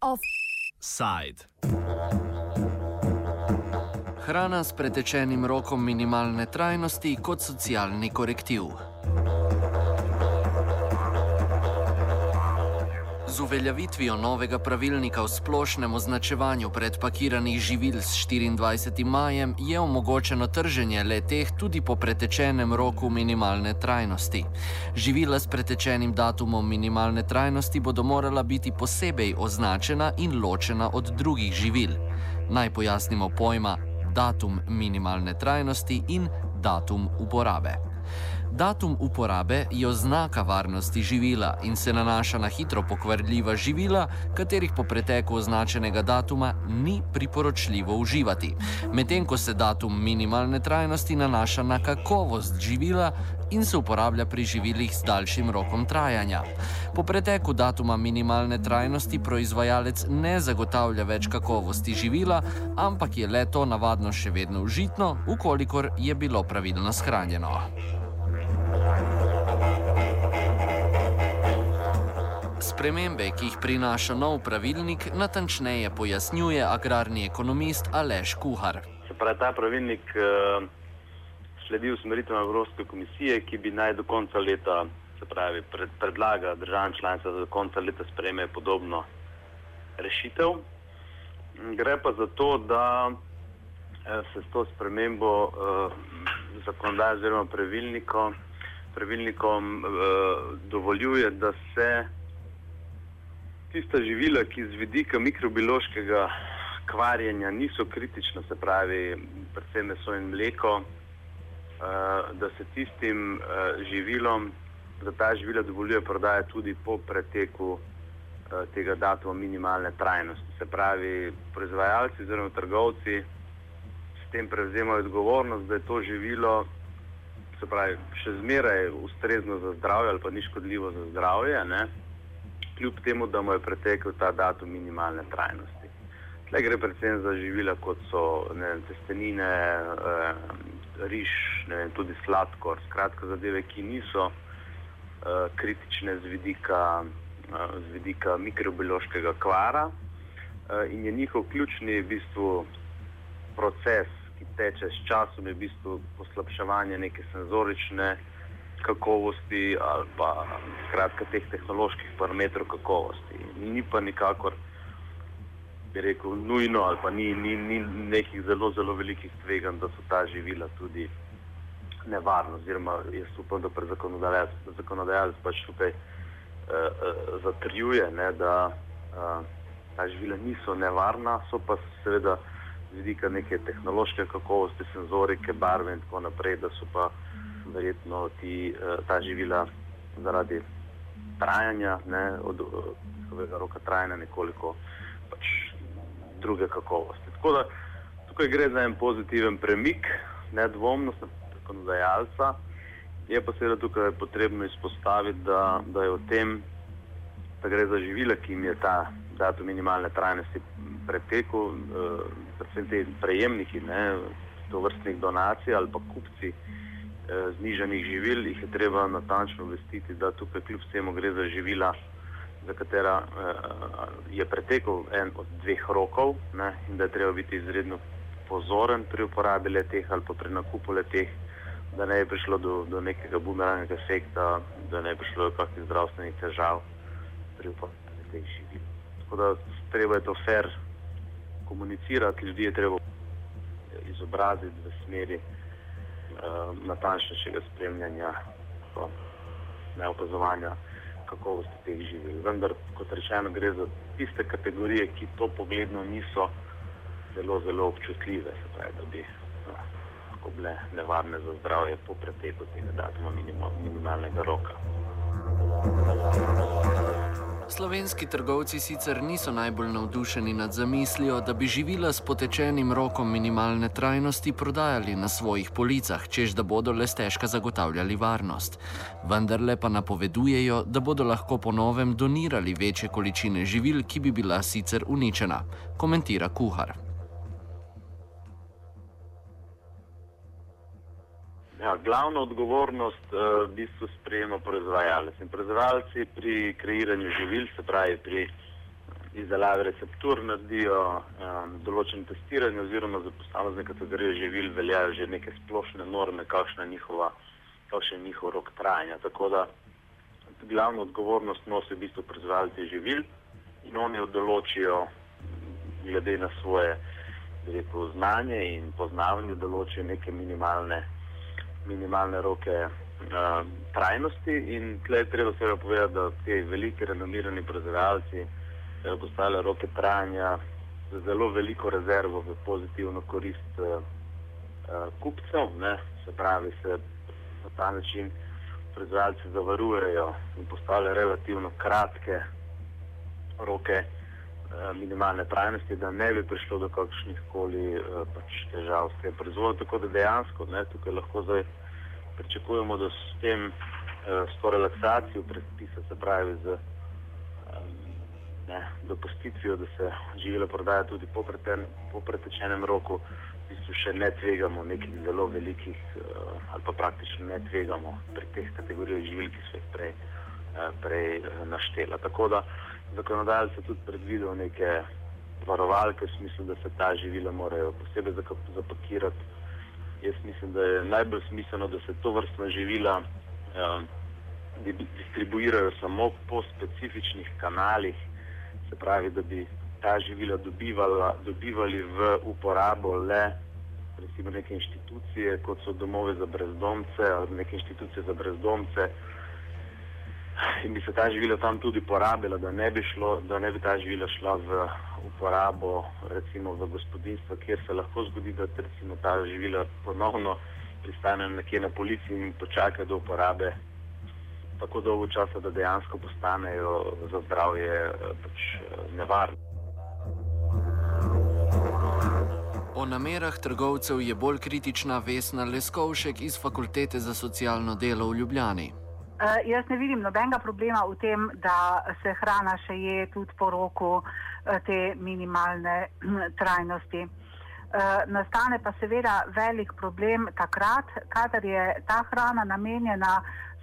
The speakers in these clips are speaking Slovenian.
Offside. Hrana s pretečenim rokom minimalne trajnosti kot socialni korektiv. Z uveljavitvijo novega pravilnika o splošnem označevanju predpakiranih živil s 24. majem je omogočeno trženje le teh tudi po pretečenem roku minimalne trajnosti. Živila s pretečenim datumom minimalne trajnosti bodo morala biti posebej označena in ločena od drugih živil. Naj pojasnimo pojma datum minimalne trajnosti in datum uporabe. Datum uporabe je oznaka varnosti živila in se nanaša na hitro pokvarljiva živila, katerih po preteku označenega datuma ni priporočljivo uživati. Medtem ko se datum minimalne trajnosti nanaša na kakovost živila in se uporablja pri živilih s daljšim rokom trajanja. Po preteku datuma minimalne trajnosti proizvajalec ne zagotavlja več kakovosti živila, ampak je le to navadno še vedno užitno, ukolikor je bilo pravilno shranjeno. Spremembe, ki jih prinaša nov pravilnik, natančneje pojasnjuje agrarni ekonomist Aleš Kuhar. Pravi, ta pravilnik uh, sledi usmeritvam Evropske komisije, ki bi naj do konca leta, se pravi, pred, predlaga državam članicam, da do konca leta spreme podobno rešitev. Gre pa za to, da eh, se s to spremembo uh, zakonodaje oziroma pravilnikom, pravilnikom uh, dovoljuje, da se tista živila, ki z vidika mikrobiološkega kvarjenja niso kritična, se pravi, predvsem meso in mleko, uh, da se tistim uh, živilom, da ta živila dovoljuje prodaja tudi po preteku uh, tega datuma minimalne trajnosti. Se pravi, proizvajalci oziroma trgovci s tem prevzemajo odgovornost, da je to živilo. Se pravi, še zmeraj ustrezno za zdravje ali pa ni škodljivo za zdravje, ne? Kljub temu, da mu je pretekel ta datum minimalne trajnosti. Tle gre predvsem za živila, kot so vem, testenine, eh, riž, vem, tudi sladkor, skratka zadeve, ki niso eh, kritične z vidika, eh, z vidika mikrobiološkega kvara eh, in je njihov ključni v bistvu proces, ki teče s časom, je v bistvu poslabševanje neke senzorične kakovosti ali pa skratka teh tehnoloških parametrov kakovosti. Ni pa nikakor, bi rekel, nujno ali pa ni, ni, ni nekih zelo, zelo velikih tveganj, da so ta živila tudi nevarna. Oziroma, jaz upam, da zakonodajalec, zakonodajalec pač tukaj uh, uh, zatrjuje, ne, da uh, ta živila niso nevarna, so pa seveda z vidika neke tehnološke kakovosti, senzorike, barve in tako naprej, da so pa verjetno ti, eh, ta živila zaradi trajanja, ne, od svojega roka trajanja, nekoliko pač druge kakovosti. Tako da tukaj gre za en pozitiven premik, nedvomno zakonodajalca. Je pa seveda tukaj potrebno izpostaviti, da, da je v tem, da gre za živila, ki jim je ta datum minimalne trajnosti pretekel, eh, predvsem te prejemniki, ne, to vrstnih donacij ali pa kupci, Eh, znižanih živil, jih je treba natančno vestiti, da tukaj kljub vsemu gre za živila, za katera eh, je pretekel en od dveh rokov ne, in da je treba biti izredno pozoren pri uporabi leteh ali pa pri nakupu leteh, da ne je prišlo do, do nekega bumerangega efekta, da ne je prišlo do kakšnih zdravstvenih težav pri uporabi teh živil. Tako da treba je to fair komunicirati, ljudi je treba izobraziti v smeri natančnejšega spremljanja, ne opazovanja kakovosti teh živil. Vendar, kot rečeno, gre za tiste kategorije, ki to pogledno niso zelo, zelo občutljive, se pravi, da bi lahko bile nevarne za zdravje po preteku tega datuma minimalnega roka. Slovenski trgovci sicer niso najbolj navdušeni nad zamislijo, da bi živila s potečenim rokom minimalne trajnosti prodajali na svojih policah, čež da bodo le stežka zagotavljali varnost. Vendar le pa napovedujejo, da bodo lahko po novem donirali večje količine živil, ki bi bila sicer uničena, komentira kuhar. Ja, glavno odgovornost uh, v bistvu sprejema proizvajalec. In proizvajalci pri kreiranju živil, se pravi pri izdelavi receptur, naredijo um, določen testiranje oziroma za posamezne kategorije živil veljajo že neke splošne norme, kakšna je njihova, kakšen je njihov rok trajanja. Tako da glavno odgovornost nosijo v bistvu proizvajalci živil in oni jo določijo glede na svoje rekel, znanje in poznavanje, določijo neke minimalne minimalne roke uh, trajnosti. In tukaj je treba seveda povedati, da ti veliki renomirani proizvajalci uh, postavljajo roke trajanja z zelo veliko rezervo v pozitivno korist uh, kupcev. Ne? Se pravi, se na ta način proizvajalci zavarujejo in postavljajo relativno kratke roke. Minimalne trajnosti, da ne bi prišlo do kakršnih koli pač, težav s tem proizvodom. Tako da dejansko ne, tukaj lahko zdaj pričakujemo, da s tem, eh, s to relaksacijo predpisa, se pravi z ne, dopustitvijo, da se živela prodaja tudi po, preten, po pretečenem roku, v bistvu še ne tvegamo nekih zelo velikih eh, ali pa praktično ne tvegamo pri teh kategorijah živil, ki so jih prej, eh, prej naštela. Tako da zakonodajalce tudi predvidel neke varovalke v smislu, da se ta živila morajo posebej zapakirati. Jaz mislim, da je najbolj smiselno, da se to vrstna živila eh, distribuirajo samo po specifičnih kanalih, se pravi, da bi ta živila dobivala, dobivali v uporabo le recimo neke inštitucije, kot so domove za brezdomce ali neke inštitucije za brezdomce in bi se ta živila tam tudi porabila, da ne bi, šlo, da ne bi ta živila šla v uporabo recimo v gospodinstva, kjer se lahko zgodi, da recimo ta živila ponovno pristanejo nekje na polici in počakajo do uporabe tako dolgo časa, da dejansko postanejo za zdravje eh, pač eh, nevarne. O namerah trgovcev je bolj kritična Vesna Leskovšek iz Fakultete za socialno delo v Ljubljani. Uh, jaz ne vidim nobenega problema v tem, da se hrana še je tudi po roku uh, te minimalne trajnosti. Uh, nastane pa seveda velik problem takrat, kadar je ta hrana namenjena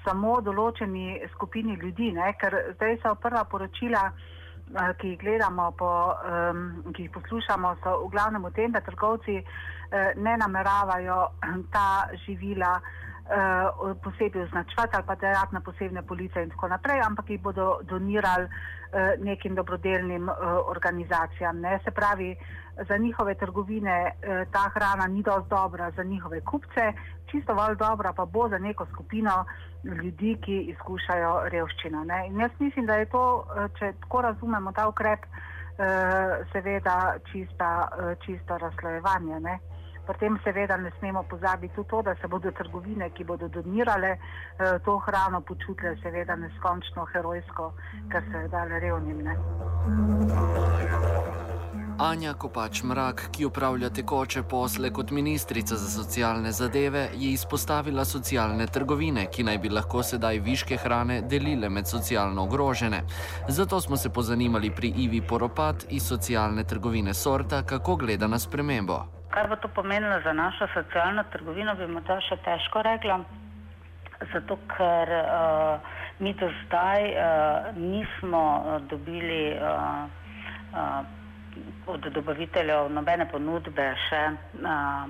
samo določeni skupini ljudi, ne? ker zdaj so prva poročila, uh, ki jih gledamo, po, um, ki jih poslušamo, so v glavnem v tem, da trgovci uh, ne nameravajo ta živila uh, uh, posebej označevati ali pa dajati na posebne police in tako naprej, ampak jih bodo donirali uh, nekim dobrodelnim uh, organizacijam. Ne? Se pravi, za njihove trgovine uh, ta hrana ni dovolj dobra, za njihove kupce, čisto dovolj dobra pa bo za neko skupino ljudi, ki izkušajo revščino. Ne? In jaz mislim, da je to, če tako razumemo ta ukrep, uh, seveda čista, uh, čisto razslojevanje. Ne? Pri tem seveda ne smemo pozabiti tudi to, da se bodo trgovine, ki bodo donirale eh, to hrano, počutile seveda neskončno herojsko, ker se je dale revnim. Ne? Anja Kopač Mrak, ki upravlja tekoče posle kot ministrica za socialne zadeve, je izpostavila socialne trgovine, ki naj bi lahko sedaj viške hrane delile med socialno ogrožene. Zato smo se pozanimali pri Ivi Poropat iz socialne trgovine Sorta, kako gleda na spremembo. Kaj bo to pomenilo za našo socialno trgovino, bi morda še težko rekla. Zato, ker uh, mi do zdaj uh, nismo uh, dobili uh, uh, od dobaviteljev nobene ponudbe, še, uh,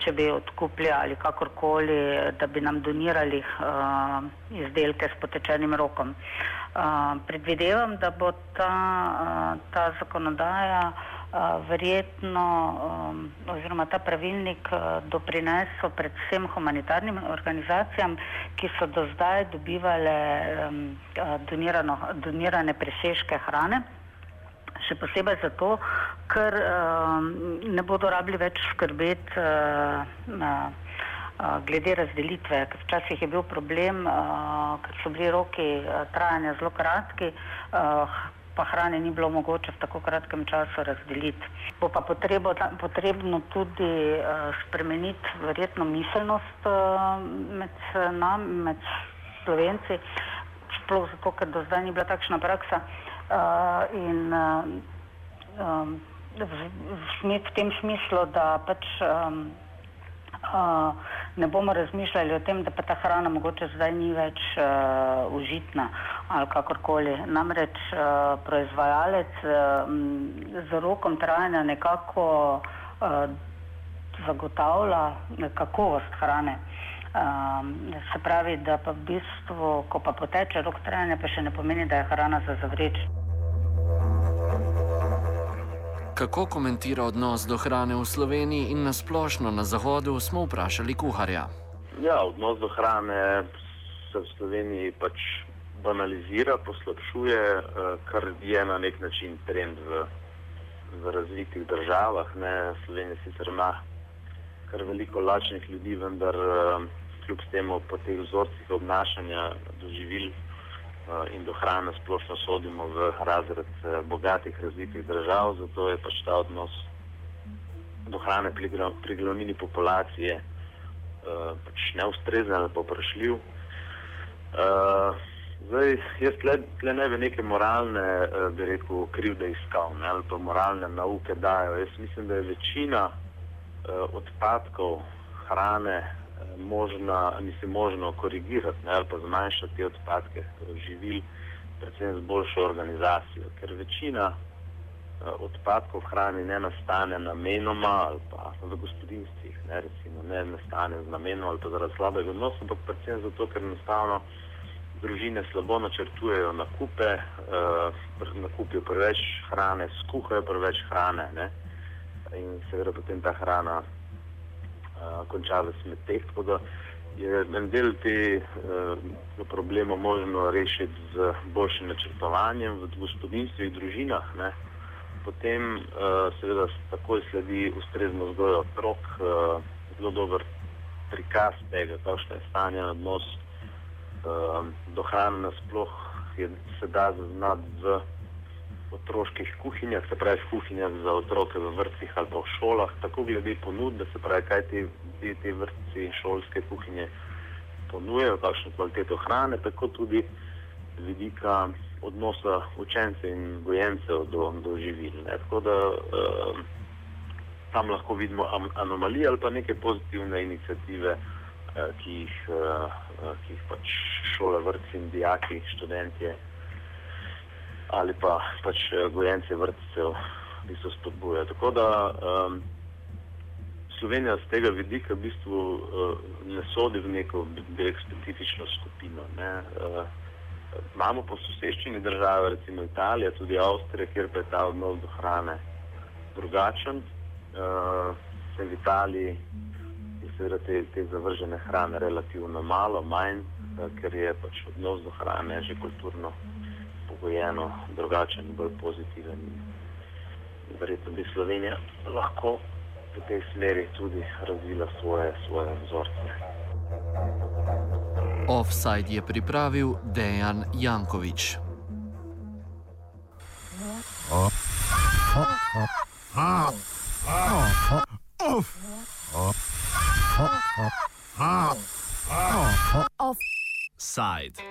če bi odkupili ali kakorkoli, da bi nam donirali uh, izdelke s potečenim rokom. Uh, predvidevam, da bo ta, uh, ta zakonodaja verjetno um, oziroma ta pravilnik uh, doprinesel predvsem humanitarnim organizacijam, ki so do zdaj dobivale um, donirane presežke hrane. Še posebej zato, ker um, ne bodo rabili več skrbeti uh, na, glede razdelitve. Včasih je bil problem, uh, ker so bili roki trajanja zelo kratki. Uh, pa hrane ni bilo mogoče v tako kratkem času razdeliti. Bo pa potrebo, potrebno tudi uh, spremeniti verjetno miselnost uh, med nami, med slovenci, sploh zato, ker do zdaj ni bila takšna praksa. Uh, in uh, um, v, v, v tem smislu, da pač um, uh, ne bomo razmišljali o tem, da pa ta hrana mogoče zdaj ni več uh, užitna ali kakorkoli. Namreč uh, proizvajalec uh, z rokom trajanja nekako uh, zagotavlja kakovost hrane. Um, se pravi, da pa v bistvu, ko pa poteče rok trajanja, pa še ne pomeni, da je hrana za zavreči. Kako komentira odnos do hrane v Sloveniji in nasplošno na Zahodu, smo vprašali kuharja. Ja, odnos do hrane se v Sloveniji pač banalizira, poslabšuje, eh, kar je na nek način trend v, v razvitih državah. Ne. Slovenija sicer ima kar veliko lačnih ljudi, vendar eh, kljub temu po teh vzorcih obnašanja doživili. Eh, in do hrane splošno sodimo v razred eh, bogatih razvitih držav, zato je pač ta odnos do hrane pri, pri glavnini populacije uh, pač neustrezen ali poprašljiv. Zdaj, jaz tle, tle ne bi neke moralne, bi rekel, krivde iskal, ne, ali pa moralne nauke dajo. Jaz mislim, da je večina odpadkov hrane možna, mislim, možno korigirati ne, ali pa zmanjšati te odpadke živil, predvsem z boljšo organizacijo. Ker večina uh, odpadkov hrane ne nastane namenoma ali pa v gospodinstvih, ne, recimo, ne nastane z namenom ali pa zaradi slabega odnosa, ampak predvsem zato, ker enostavno družine slabo načrtujejo nakupe, uh, nakupijo preveč hrane, skuhajo preveč hrane ne, in seveda potem ta hrana konča v smeteh. Tako da je en del tega uh, problema možno rešiti z boljšim načrtovanjem v gospodinstvih in družinah. Ne. Potem uh, seveda takoj sledi ustrezno vzgojo otrok, uh, zelo dober prikaz tega, kakšno je stanje odnos uh, do hrane nasploh, se da zaznati v otroških kuhinjah, se pravi kuhinjah za otroke v vrtcih ali pa v šolah, tako glede ponudbe, se pravi, kaj ti te, te vrtci in šolske kuhinje ponujejo, kakšno kvaliteto hrane, tako tudi z vidika odnosa učencev in gojencev do, do živil. Ne. Tako da uh, tam lahko vidimo anomalije ali pa neke pozitivne inicijative, uh, ki, jih, uh, ki jih pač šole, vrtci in dijaki, študentje ali pa pač eh, gojenci vrtcev, ki so spodbujali. Tako da um, Slovenija z tega vidika v bistvu uh, ne sodi v neko beg specifično skupino. Ne. Uh, imamo po soseščini države, recimo Italija, tudi Avstrija, kjer pa je ta odnos do hrane drugačen. Uh, v Italiji je seveda te, te zavržene hrane relativno malo, manj, uh, ker je pač odnos do hrane že kulturno pogojeno, drugačen, bolj pozitiven. Verjetno bi Slovenija lahko v tej smeri tudi razvila svoje, svoje vzorce. Offside je pripravil Dejan Jankovič. Offside.